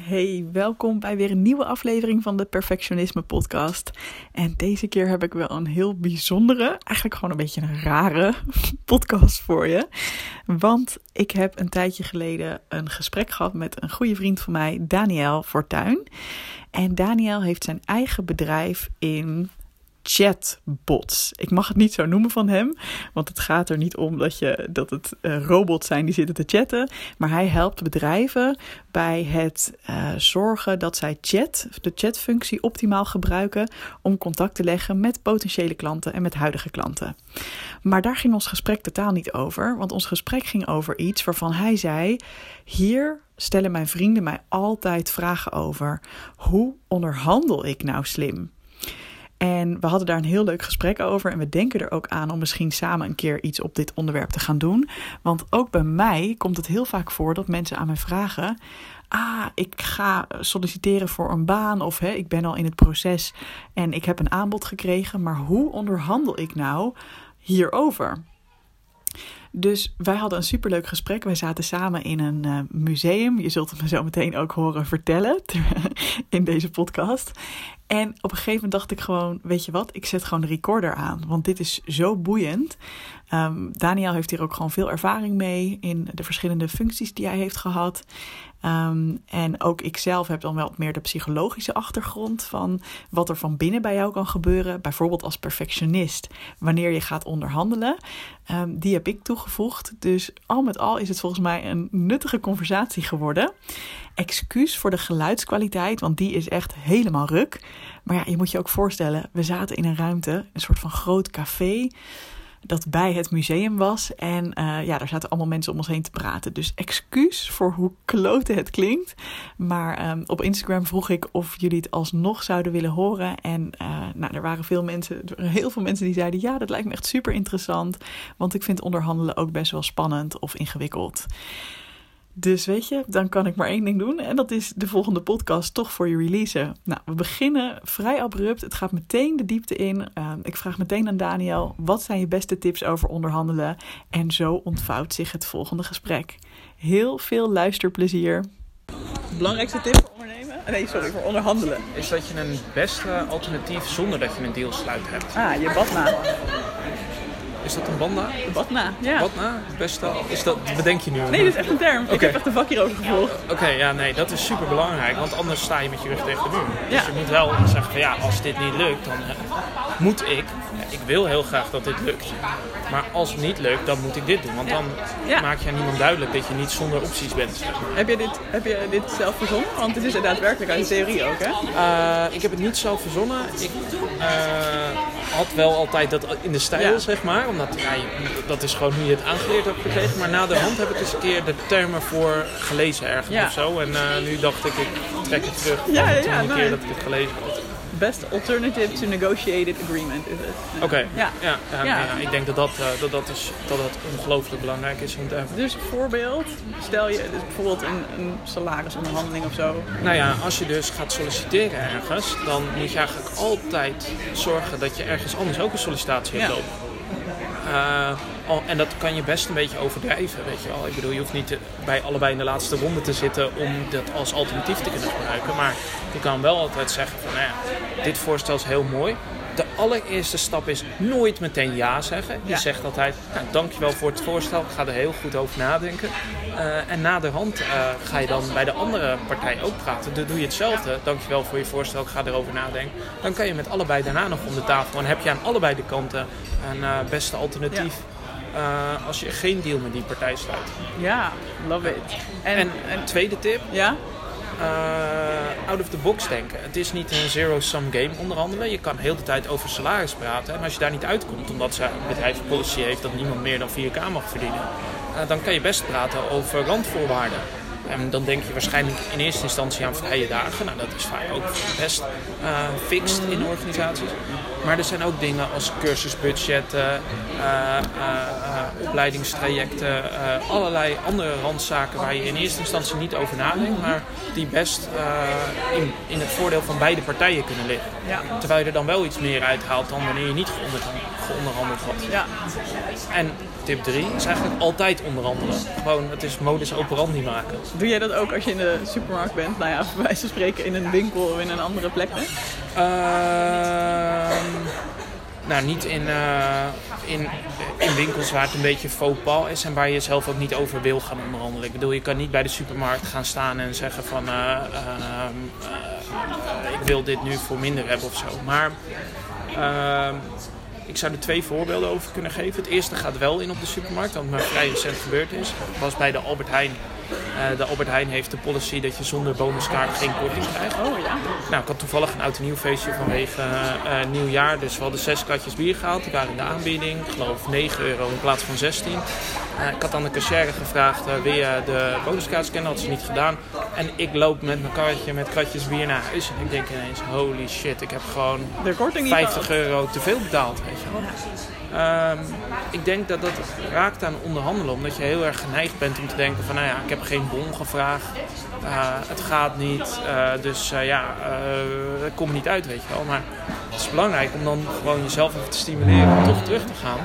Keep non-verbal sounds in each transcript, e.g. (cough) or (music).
Hey, welkom bij weer een nieuwe aflevering van de Perfectionisme Podcast. En deze keer heb ik wel een heel bijzondere, eigenlijk gewoon een beetje een rare (laughs) podcast voor je. Want ik heb een tijdje geleden een gesprek gehad met een goede vriend van mij, Daniel Fortuin. En Daniel heeft zijn eigen bedrijf in chatbots. Ik mag het niet zo noemen van hem, want het gaat er niet om dat, je, dat het uh, robots zijn die zitten te chatten. Maar hij helpt bedrijven bij het uh, zorgen dat zij chat, de chatfunctie optimaal gebruiken om contact te leggen met potentiële klanten en met huidige klanten. Maar daar ging ons gesprek totaal niet over, want ons gesprek ging over iets waarvan hij zei: Hier stellen mijn vrienden mij altijd vragen over. Hoe onderhandel ik nou slim? En we hadden daar een heel leuk gesprek over. En we denken er ook aan om misschien samen een keer iets op dit onderwerp te gaan doen. Want ook bij mij komt het heel vaak voor dat mensen aan mij vragen. Ah, ik ga solliciteren voor een baan. Of hè, ik ben al in het proces en ik heb een aanbod gekregen. Maar hoe onderhandel ik nou hierover? Dus wij hadden een superleuk gesprek. Wij zaten samen in een uh, museum. Je zult het me zo meteen ook horen vertellen (laughs) in deze podcast. En op een gegeven moment dacht ik gewoon, weet je wat, ik zet gewoon de recorder aan. Want dit is zo boeiend. Um, Daniel heeft hier ook gewoon veel ervaring mee in de verschillende functies die hij heeft gehad. Um, en ook ik zelf heb dan wel meer de psychologische achtergrond van wat er van binnen bij jou kan gebeuren. Bijvoorbeeld als perfectionist, wanneer je gaat onderhandelen. Um, die heb ik toegevoegd. Dus al met al is het volgens mij een nuttige conversatie geworden. Excuus voor de geluidskwaliteit, want die is echt helemaal ruk. Maar ja, je moet je ook voorstellen, we zaten in een ruimte, een soort van groot café dat bij het museum was. En uh, ja, daar zaten allemaal mensen om ons heen te praten. Dus excuus voor hoe klote het klinkt. Maar um, op Instagram vroeg ik of jullie het alsnog zouden willen horen. En uh, nou, er waren veel mensen, heel veel mensen die zeiden: Ja, dat lijkt me echt super interessant. Want ik vind onderhandelen ook best wel spannend of ingewikkeld. Dus weet je, dan kan ik maar één ding doen. En dat is de volgende podcast toch voor je releasen. Nou, we beginnen vrij abrupt. Het gaat meteen de diepte in. Uh, ik vraag meteen aan Daniel: wat zijn je beste tips over onderhandelen? En zo ontvouwt zich het volgende gesprek. Heel veel luisterplezier. Belangrijkste tip voor ondernemen? Nee, sorry, voor onderhandelen. Is dat je een beste alternatief zonder dat je een deal sluit hebt. Ah, je badna. Is dat een banda? De badna, ja. Badna? Is dat, bedenk je nu? Nee, dat is echt een term. Okay. Ik heb echt een vak hierover gevolgd. Oké, okay, ja, nee, dat is super belangrijk. Want anders sta je met je rug tegen de muur. Ja. Dus je moet wel zeggen van ja, als dit niet lukt, dan moet ik. Ik wil heel graag dat dit lukt. Maar als het niet lukt, dan moet ik dit doen. Want dan ja. maak je aan niemand duidelijk dat je niet zonder opties bent. Heb je dit, heb je dit zelf verzonnen? Want het is daadwerkelijk uit de theorie ook, hè? Uh, ik heb het niet zelf verzonnen. Ik uh, had wel altijd dat in de stijl, ja. zeg maar. Omdat ja, dat is gewoon hoe je het aangeleerd hebt gekregen. Maar na de hand heb ik eens een keer de termen voor gelezen ergens ja. of zo. En uh, nu dacht ik, ik trek het terug. Ja, ja, een keer dat ik het gelezen had. Best alternative to negotiated agreement is het. Oké, okay. ja. Ja, ja, ja. ik denk dat dat, uh, dat, dat, is, dat dat ongelooflijk belangrijk is om te hebben. Dus voorbeeld, stel je dus bijvoorbeeld een, een salarisonderhandeling of zo. Nou ja, als je dus gaat solliciteren ergens, dan moet je eigenlijk altijd zorgen dat je ergens anders ook een sollicitatie hebt lopen. Uh, oh, en dat kan je best een beetje overdrijven, weet je wel. Ik bedoel, je hoeft niet bij allebei in de laatste ronde te zitten om dat als alternatief te kunnen gebruiken. Maar je kan wel altijd zeggen van, nou ja, dit voorstel is heel mooi. De allereerste stap is nooit meteen ja zeggen. Je ja. zegt altijd, nou, dankjewel voor het voorstel, ik ga er heel goed over nadenken. Uh, en naderhand uh, ga je dan bij de andere partij ook praten. Dan doe je hetzelfde, dankjewel voor je voorstel, ik ga erover nadenken. Dan kan je met allebei daarna nog om de tafel. En heb je aan allebei de kanten een uh, beste alternatief. Ja. als je geen deal met die partij sluit. Ja, love it. En, en, en tweede tip. Ja? Uh, out of the box denken. Het is niet een zero-sum game onderhandelen. Je kan heel de tijd over salaris praten. En als je daar niet uitkomt, omdat ze een bedrijf policy heeft dat niemand meer dan 4K mag verdienen, uh, dan kan je best praten over randvoorwaarden. En dan denk je waarschijnlijk in eerste instantie aan vrije dagen. Nou, dat is vaak ook best uh, fixed in organisaties. Maar er zijn ook dingen als cursusbudgetten, uh, opleidingstrajecten, allerlei andere randzaken waar je in eerste instantie niet over nadenkt, maar die best in, in het voordeel van beide partijen kunnen liggen. Ja. Terwijl je er dan wel iets meer uithaalt dan wanneer je niet geonderhandeld had. Ja. En tip 3 is eigenlijk altijd onderhandelen. Gewoon, het is modus operandi maken. Doe jij dat ook als je in de supermarkt bent? Nou ja, bij wijze van spreken in een winkel of in een andere plek? Ehm, nou, niet in, eh, in, in winkels waar het een beetje faux pas is en waar je zelf ook niet over wil gaan onderhandelen. Ik bedoel, je kan niet bij de supermarkt gaan staan en zeggen van eh, eh, ik wil dit nu voor minder hebben of zo. Maar ik zou er twee voorbeelden over kunnen geven. Het eerste gaat wel in op de supermarkt, wat maar vrij recent gebeurd is. Was bij de Albert Heijn. Eh, de Albert Heijn heeft de policy dat je zonder bonuskaart geen korting krijgt. Oh ja. Nou, ik had toevallig een oud nieuw feestje vanwege eh, eh, nieuwjaar. Dus we hadden zes kratjes bier gehaald. Die waren in de aanbieding. Ik geloof 9 euro in plaats van 16. Eh, ik had aan de cashier gevraagd, wil je de bonuskaart scannen? Dat had ze niet gedaan. En ik loop met mijn karretje met kratjes bier naar huis. En ik denk ineens, holy shit, ik heb gewoon De korting niet 50 gehad. euro te veel betaald. Weet je wel. Ehm, ik denk dat dat raakt aan onderhandelen, omdat je heel erg geneigd bent om te denken van, nou ja, ik heb geen bon gevraagd, Eh, het gaat niet, eh, dus eh, ja, het komt niet uit, weet je wel. Maar het is belangrijk om dan gewoon jezelf even te stimuleren om toch terug te gaan.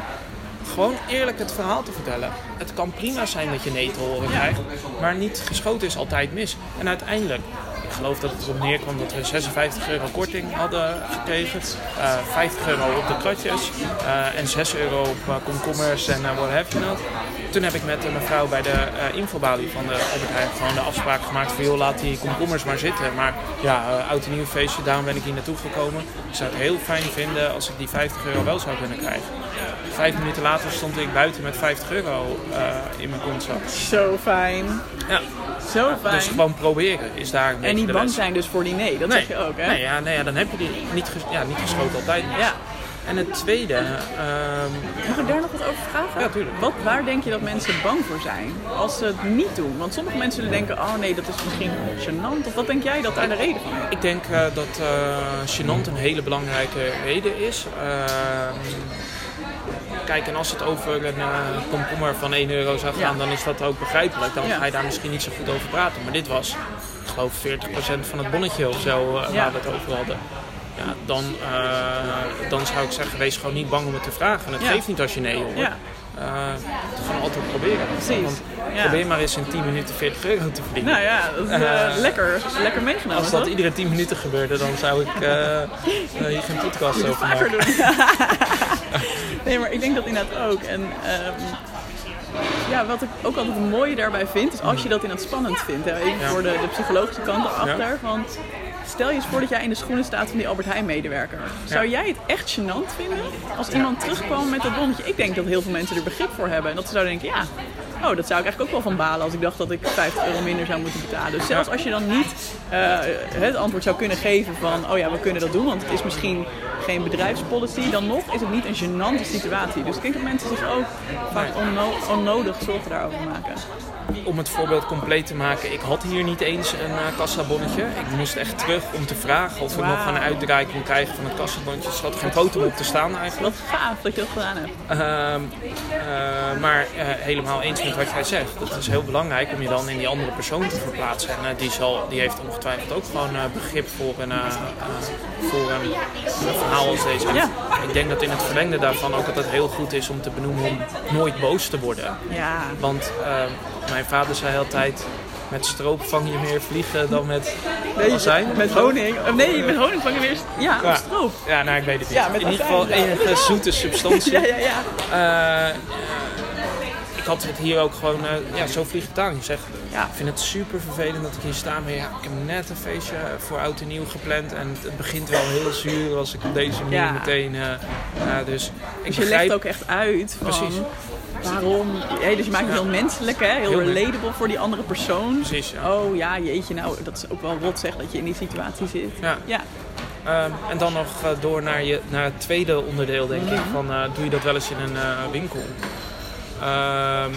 Gewoon eerlijk het verhaal te vertellen. Het kan prima zijn dat je nee te horen krijgt, maar niet geschoten is altijd mis. En uiteindelijk, ik geloof dat het erop neerkwam dat we 56 euro korting hadden gekregen. eh 50 euro op de kratjes en 6 euro op eh, komkommers en what have you not. Toen heb ik met een mevrouw bij de eh, infobalie van de Albert Heijn gewoon de afspraak gemaakt van joh, laat die komkommers maar zitten. Maar ja, eh, oud en nieuw feestje, daarom ben ik hier naartoe gekomen. Ik zou het heel fijn vinden als ik die 50 euro wel zou kunnen krijgen. Vijf minuten later stond ik buiten met 50 euro eh, in mijn kontzak. Zo fijn. Ja, Zo fijn. dus gewoon proberen is daar een en niet bang les. zijn dus voor die nee. Dat Nee, zeg je ook, hè? nee, ja, nee ja, dan heb je die niet, ges- ja, niet geschoten altijd. Ja. En het tweede, ehm, Mag ik daar nog wat over vragen? Ja, tuurlijk. Wat, waar denk je dat mensen bang voor zijn als ze het niet doen? Want sommige mensen zullen denken, oh nee, dat is misschien gênant. Of wat denk jij dat daar de reden van is? ik denk eh, dat eh gênant een hele belangrijke reden is. Ehm, kijk, en als het over een eh, komkommer van 1 euro zou gaan, Ja. dan is dat ook begrijpelijk. Dan Ja. ga je daar misschien niet zo goed over praten. Maar dit was, ik geloof, 40% van het bonnetje of zo waar we het over hadden. Ja, dan, eh, dan zou ik zeggen, wees gewoon niet bang om het te vragen. En het Ja. geeft niet als je nee hoort. Ja. Eh, gewoon altijd proberen. Precies. Want Ja. probeer maar eens in 10 minuten 40 euro te verdienen. Nou ja, dat is eh, lekker, lekker meegenomen. Als dat toch? iedere 10 minuten gebeurde, dan zou ik hier geen podcast over maken. doen. (laughs) nee, maar ik denk dat inderdaad ook. En ehm, ja, wat ik ook altijd het mooie daarbij vind, is als je dat inderdaad spannend vindt. Hè, even voor de, de psychologische kant erachter. Want stel je eens voor dat jij in de schoenen staat van die Albert Heijn medewerker. Zou jij het echt gênant vinden als iemand terugkwam met dat bonnetje? Ik denk dat heel veel mensen er begrip voor hebben. En dat ze zouden denken, ja, oh, dat zou ik eigenlijk ook wel van balen als ik dacht dat ik 50 euro minder zou moeten betalen. Dus zelfs als je dan niet eh, het antwoord zou kunnen geven van, oh ja, we kunnen dat doen, want het is misschien geen bedrijfspolicy, dan nog is het niet een gênante situatie. Dus ik denk dat mensen zich ook vaak onno- onnodig zorgen daarover maken. Om het voorbeeld compleet te maken, ik had hier niet eens een eh, kassabonnetje. Ik moest echt terug om te vragen of ik Wauw. nog een uitdraai kon krijgen van het kassabonnetje. Er zat geen foto op te staan eigenlijk. Wat gaaf dat je dat gedaan hebt. Ehm, eh, maar helemaal eens met wat jij zegt. Het is heel belangrijk om je dan in die andere persoon te verplaatsen. En die, zal, die heeft ongetwijfeld ook gewoon eh, begrip voor een, eh, eh, voor een, een verhaal als deze. Ja. Ik denk dat in het verlengde daarvan ook altijd heel goed is om te benoemen om nooit boos te worden. Ja, Want ehm, mijn vader zei altijd, met stroop vang je meer vliegen dan met nee, azijn. met honing. Of nee, met honing vangen weer. Ja, Ja. op stroop. Ja, nou ik weet het niet. Ja, met in ieder geval enige zoete (laughs) substantie. Ja, ja, ja. Ik had het hier ook gewoon, eh, ja, zo vliegt het aan. Je zegt, Ja. ik vind het super vervelend dat ik hier sta, maar ja, ik heb net een feestje voor oud en nieuw gepland en het begint wel heel zuur als ik op deze manier Ja. meteen, eh, dus ik Dus je begrijp, legt ook echt uit van Precies. waarom. hè, dus je maakt het heel menselijk, hè? heel, Heel relatable voor die andere persoon. Precies, ja. Oh ja, jeetje, nou, dat is ook wel rot zeg dat je in die situatie zit. Ja. ja. Ehm, en dan nog eh, door naar, je, naar het tweede onderdeel, denk ik. Van, doe je dat wel eens in een winkel? Ehm,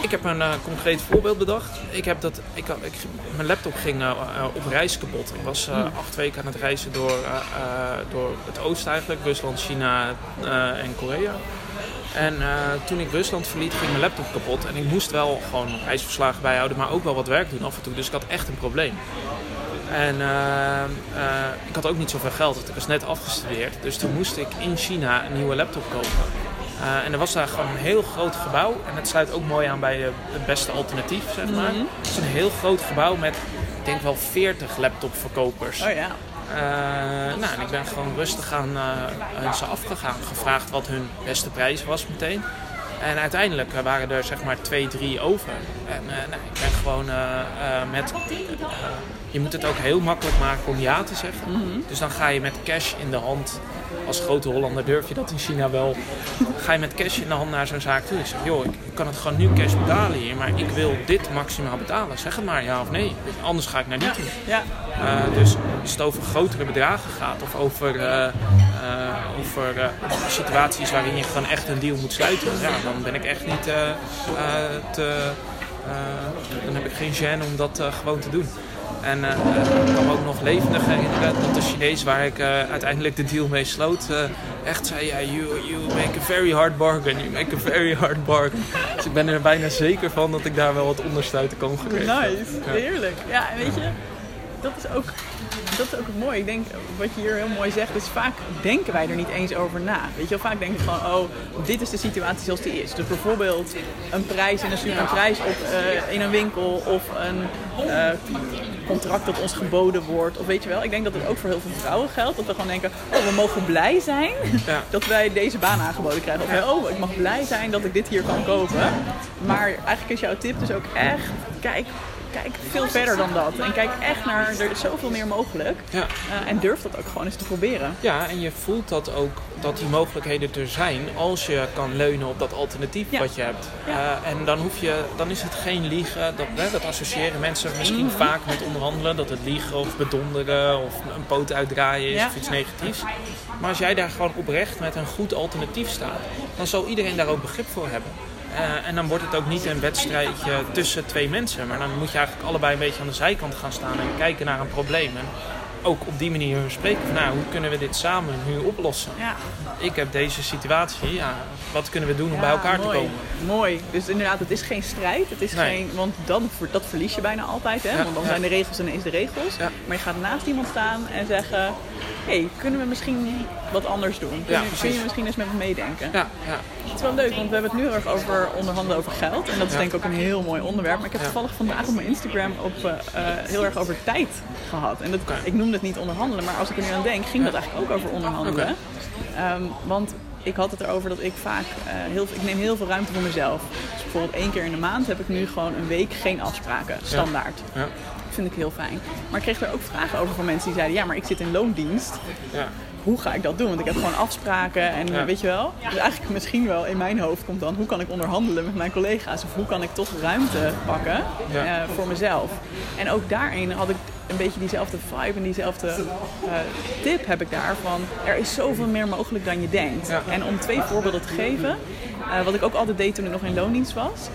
ik heb een eh, concreet voorbeeld bedacht. Ik heb dat, ik, had- ik, mijn laptop ging eh, eh, op reis kapot. Ik was eh, acht weken aan het reizen door, door het oosten eigenlijk. Rusland, China en Korea. En toen ik Rusland verliet, ging mijn laptop kapot. En ik moest wel gewoon reisverslagen bijhouden, maar ook wel wat werk doen af en toe. Dus ik had echt een probleem. En ik had ook niet zoveel geld, want ik was net afgestudeerd. Dus toen moest ik in China een nieuwe laptop kopen. Eh, en er was daar gewoon een heel groot gebouw. En het sluit ook mooi aan bij eh, het beste alternatief, zeg maar. Mhm. Het is een heel groot gebouw met, ik denk wel 40 laptopverkopers. Oh ja. Eh, nou, en ik ben gewoon rustig aan aan ze afgegaan. Gevraagd wat hun beste prijs was meteen. En uiteindelijk waren er zeg maar twee, drie over. En nou, ik ben gewoon met... eh, je moet het ook heel makkelijk maken om ja te zeggen. Dus dan ga je met cash in de hand. Als grote Hollander durf je dat in China wel. Ga je met cash in de hand naar zo'n zaak toe. Ik zeg, joh, ik kan het gewoon nu cash betalen hier. Maar ik wil dit maximaal betalen. Zeg het maar, ja of nee. Anders ga ik naar die toe. Ja. Uh, dus als het over grotere bedragen gaat of over, uh, uh, over situaties waarin je gewoon echt een deal moet sluiten, ja, dan ben ik echt niet te. dan heb ik geen gêne om dat gewoon te doen. En uh, me ook nog levendig herinneren dat de Chinees waar ik uh, uiteindelijk de deal mee sloot, uh, echt zei: ja, you, you make a very hard bargain, you make a very hard bargain. Dus ik ben er bijna zeker van dat ik daar wel wat onderstuiten kan gekregen. Nice, ja. heerlijk. Ja, en weet je, dat is ook dat is ook mooi. Ik denk, wat je hier heel mooi zegt, is vaak denken wij er niet eens over na. Weet je wel, vaak denk ik gewoon, oh, dit is de situatie zoals die is. Dus bijvoorbeeld een prijs in een superprijs op, uh, in een winkel of een uh, contract dat ons geboden wordt. Of weet je wel, ik denk dat het ook voor heel veel vrouwen geldt. Dat we gewoon denken, oh, we mogen blij zijn ja. dat wij deze baan aangeboden krijgen. Of oh, ik mag blij zijn dat ik dit hier kan kopen. Maar eigenlijk is jouw tip dus ook echt, kijk kijk veel verder dan dat. En kijk echt naar, er is zoveel meer mogelijk. Ja. Uh, en durf dat ook gewoon eens te proberen. Ja, en je voelt dat ook, dat die mogelijkheden er zijn als je kan leunen op dat alternatief ja. wat je hebt. Ja. Uh, en dan, hoef je, dan is het geen liegen. Dat, hè, dat associëren mensen misschien mm-hmm. vaak met onderhandelen. Dat het liegen of bedonderen of een poot uitdraaien is of iets negatiefs. Maar als jij daar gewoon oprecht met een goed alternatief staat, dan zal iedereen daar ook begrip voor hebben. Uh, en dan wordt het ook niet een wedstrijdje tussen twee mensen. Maar dan moet je eigenlijk allebei een beetje aan de zijkant gaan staan en kijken naar een probleem. En ook op die manier spreken van nou, hoe kunnen we dit samen nu oplossen? Ja. Ik heb deze situatie, ja, wat kunnen we doen om ja, bij elkaar mooi. te komen? Mooi. Dus inderdaad, het is geen strijd. Het is Nee. geen, want dan, dat verlies je bijna altijd. Hè? Ja, Want dan zijn de regels en dan is de regels. Maar je gaat naast iemand staan en zeggen... Hé, hey, kunnen we misschien wat anders doen? Kun, Ja, je, kun je misschien eens met me meedenken? Ja, ja. Het is wel leuk, want we hebben het nu erg over onderhandelen over geld. En dat is Ja. denk ik ook een heel mooi onderwerp. Maar ik heb Ja. toevallig vandaag op mijn Instagram op, eh, eh, heel erg over tijd gehad. En dat, ik noemde het niet onderhandelen, maar als ik er nu aan denk, ging dat eigenlijk ook over onderhandelen. Ehm, want ik had het erover dat ik vaak, eh, heel, ik neem heel veel ruimte voor mezelf. Dus bijvoorbeeld één keer in de maand heb ik nu gewoon een week geen afspraken, standaard. Ja. Dat vind ik heel fijn. Maar ik kreeg er ook vragen over van mensen die zeiden, ja maar ik zit in loondienst ja. Hoe ga ik dat doen? Want ik heb gewoon afspraken en Ja. weet je wel. Dus eigenlijk misschien wel in mijn hoofd komt dan hoe kan ik onderhandelen met mijn collega's of hoe kan ik toch ruimte pakken eh, voor mezelf. En ook daarin had ik een beetje diezelfde vibe en diezelfde eh, tip heb ik daar van er is zoveel meer mogelijk dan je denkt. En om twee voorbeelden te geven, eh, wat ik ook altijd deed toen ik nog in loondienst was.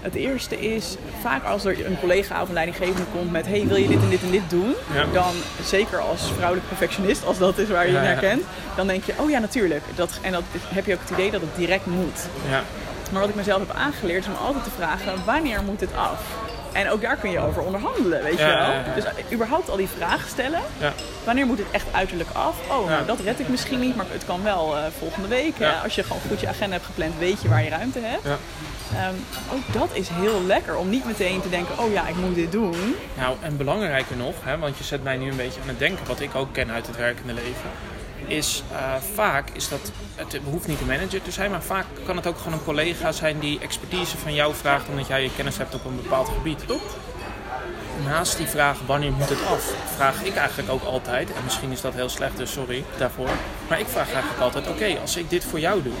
Het eerste is, vaak als er een collega of een leidinggevende komt met... hey, wil je dit en dit en dit doen? Ja. Dan, zeker als vrouwelijk perfectionist, als dat is waar je je ja. naar kent... dan denk je, oh ja, natuurlijk. Dat, en dat heb je ook het idee dat het direct moet. ja. Maar wat ik mezelf heb aangeleerd is om altijd te vragen, wanneer moet dit af? En ook daar kun je over onderhandelen, weet je wel. Dus eh, überhaupt al die vragen stellen. ja. Wanneer moet het echt uiterlijk af? Oh, nou, dat red ik misschien niet, maar het kan wel eh, volgende week. hè. Als je gewoon goed je agenda hebt gepland, weet je waar je ruimte hebt. Ja. Ehm, ook dat is heel lekker om niet meteen te denken, oh ja, ik moet dit doen. Nou, en belangrijker nog, hè, want je zet mij nu een beetje aan het denken, wat ik ook ken uit het werkende leven, is eh, vaak is dat, het hoeft niet een manager te zijn, maar vaak kan het ook gewoon een collega zijn die expertise van jou vraagt omdat jij je kennis hebt op een bepaald gebied. Klopt. Naast die vraag wanneer moet het af, vraag ik eigenlijk ook altijd, en misschien is dat heel slecht, dus sorry daarvoor, maar ik vraag eigenlijk altijd, oké, als ik dit voor jou doe,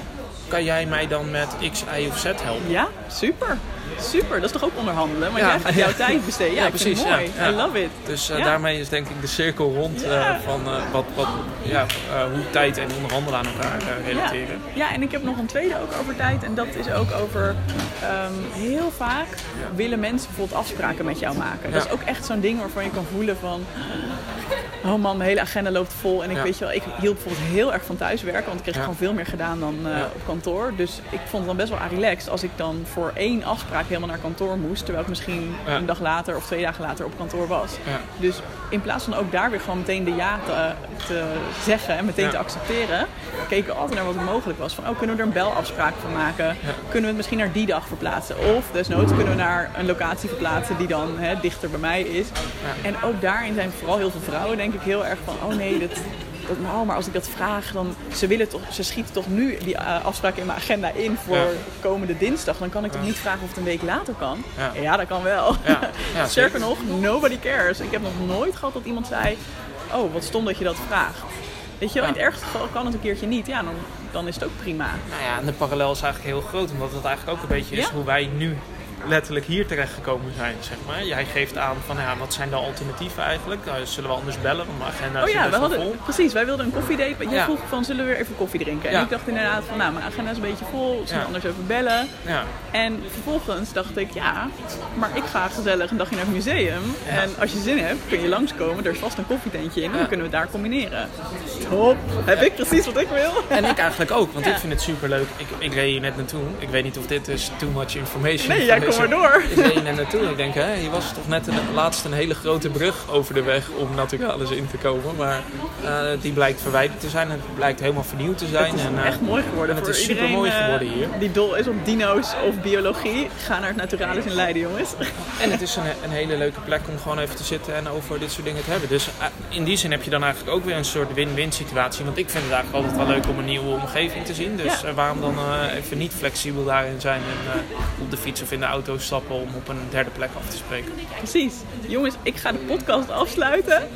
kan jij mij dan met X, Y of Z helpen? Ja, super. Super, dat is toch ook onderhandelen? Want Ja. jij gaat jouw tijd besteden. Ja, precies, mooi. I love it. Dus eh, daarmee is denk ik de cirkel rond eh, van eh, wat, wat, ja, hoe tijd en onderhandelen aan elkaar relateren. Ja. en ik heb nog een tweede ook over tijd. En dat is ook over ehm, heel vaak willen mensen bijvoorbeeld afspraken met jou maken. Dat is ook echt zo'n ding waarvan je kan voelen van... Oh man, mijn hele agenda loopt vol. En ik Ja. weet je wel, ik hield bijvoorbeeld heel erg van thuiswerken. Want ik kreeg Ja. gewoon veel meer gedaan dan Ja. op kantoor. Dus ik vond het dan best wel relaxed als ik dan voor één afspraak afspraak helemaal naar kantoor moest. Terwijl ik misschien Ja. een dag later of twee dagen later op kantoor was. Ja. Dus in plaats van ook daar weer gewoon meteen de ja te, te zeggen en meteen Ja. te accepteren, keken we altijd naar wat mogelijk was. Van, oh, kunnen we er een belafspraak van maken? Kunnen we het misschien naar die dag verplaatsen? Of desnoods kunnen we naar een locatie verplaatsen die dan hè, dichter bij mij is. En ook daarin zijn vooral heel veel vrouwen denk ik heel erg van, oh nee, dat, nou, maar als ik dat vraag, dan ze willen toch, ze schieten toch nu die eh, afspraak in mijn agenda in voor Ja. komende dinsdag. Dan kan ik toch niet vragen of het een week later kan? Ja. dat kan wel. Ja. Ja, (laughs) Sterker zeker. nog, nobody cares. Ik heb nog nooit gehad dat iemand zei, oh, wat stom dat je dat vraagt. Weet je wel, in het ergste geval kan het een keertje niet. Ja, dan, dan is het ook prima. Nou ja, en de parallel is eigenlijk heel groot, omdat het eigenlijk ook een beetje is hoe wij nu letterlijk hier terecht gekomen zijn, zeg maar. Jij geeft aan van, ja, wat zijn de alternatieven eigenlijk? Nou, zullen we anders bellen, want mijn agenda Oh is ja, we hadden, vol. precies. Wij wilden een koffiedate. Jij Ja. vroeg van, zullen we weer even koffie drinken? En Ja. ik dacht inderdaad van, nou, mijn agenda is een beetje vol. Zullen we anders even bellen? Ja, En vervolgens dacht ik, ja, maar ik ga gezellig een dagje naar het museum. En als je zin hebt, kun je langskomen. Er is vast een koffietentje in en dan kunnen we het daar combineren. Top! Heb ik precies wat ik wil? en ik eigenlijk ook, want ik vind het super leuk. Ik, ik reed hier net naartoe. Ik weet niet of dit dus too much information Nee, is door. Ik reed hier net naartoe ik denk, hè, hier was toch net een, laatst een hele grote brug over de weg om Naturalis in te komen. Maar eh, die blijkt verwijderd te zijn het blijkt helemaal vernieuwd te zijn. Het is en, eh, echt mooi geworden. en het is iedereen supermooi eh, geworden hier. Die dol is op dino's of biologie. Ga naar het Naturalis in Leiden, jongens. En het is een, een hele leuke plek om gewoon even te zitten en over dit soort dingen te hebben. Dus in die zin heb je dan eigenlijk ook weer een soort win-win situatie. Want ik vind het eigenlijk altijd wel leuk om een nieuwe omgeving te zien. Dus Ja. waarom dan even niet flexibel daarin zijn en op de fiets of in de auto stappen om op een derde plek af te spreken. Precies. Jongens, ik ga de podcast afsluiten.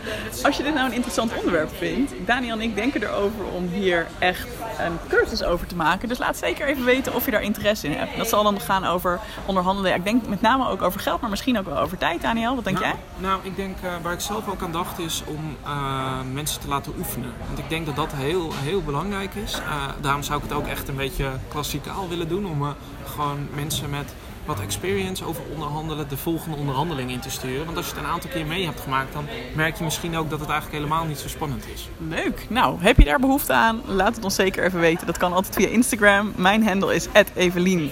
Als je dit nou een interessant onderwerp vindt, Daniel en ik denken erover om hier echt een cursus over te maken. Dus laat zeker even weten of je daar interesse in hebt. Dat zal dan gaan over onderhandelen. Ik denk met name ook over geld, maar misschien ook wel over tijd, Daniel. Wat denk nou, jij? Nou, ik denk eh, waar ik zelf ook aan dacht is om eh, mensen te laten oefenen. Want ik denk dat dat heel, heel belangrijk is. Eh, daarom zou ik het ook echt een beetje klassikaal willen doen. Om eh, gewoon mensen met wat experience over onderhandelen de volgende onderhandeling in te sturen. Want als je het een aantal keer mee hebt gemaakt, dan merk je misschien ook dat het eigenlijk helemaal niet zo spannend is. Leuk. Nou, heb je daar behoefte aan? Laat het ons zeker even weten. Dat kan altijd via Instagram. Mijn handle is evelien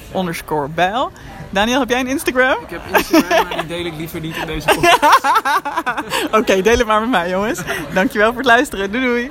bijl. Daniel, heb jij een Instagram? Ik heb Instagram, maar die deel ik liever niet in deze podcast. (laughs) Oké, deel het maar met mij, jongens. Dankjewel voor het luisteren. Doei doei.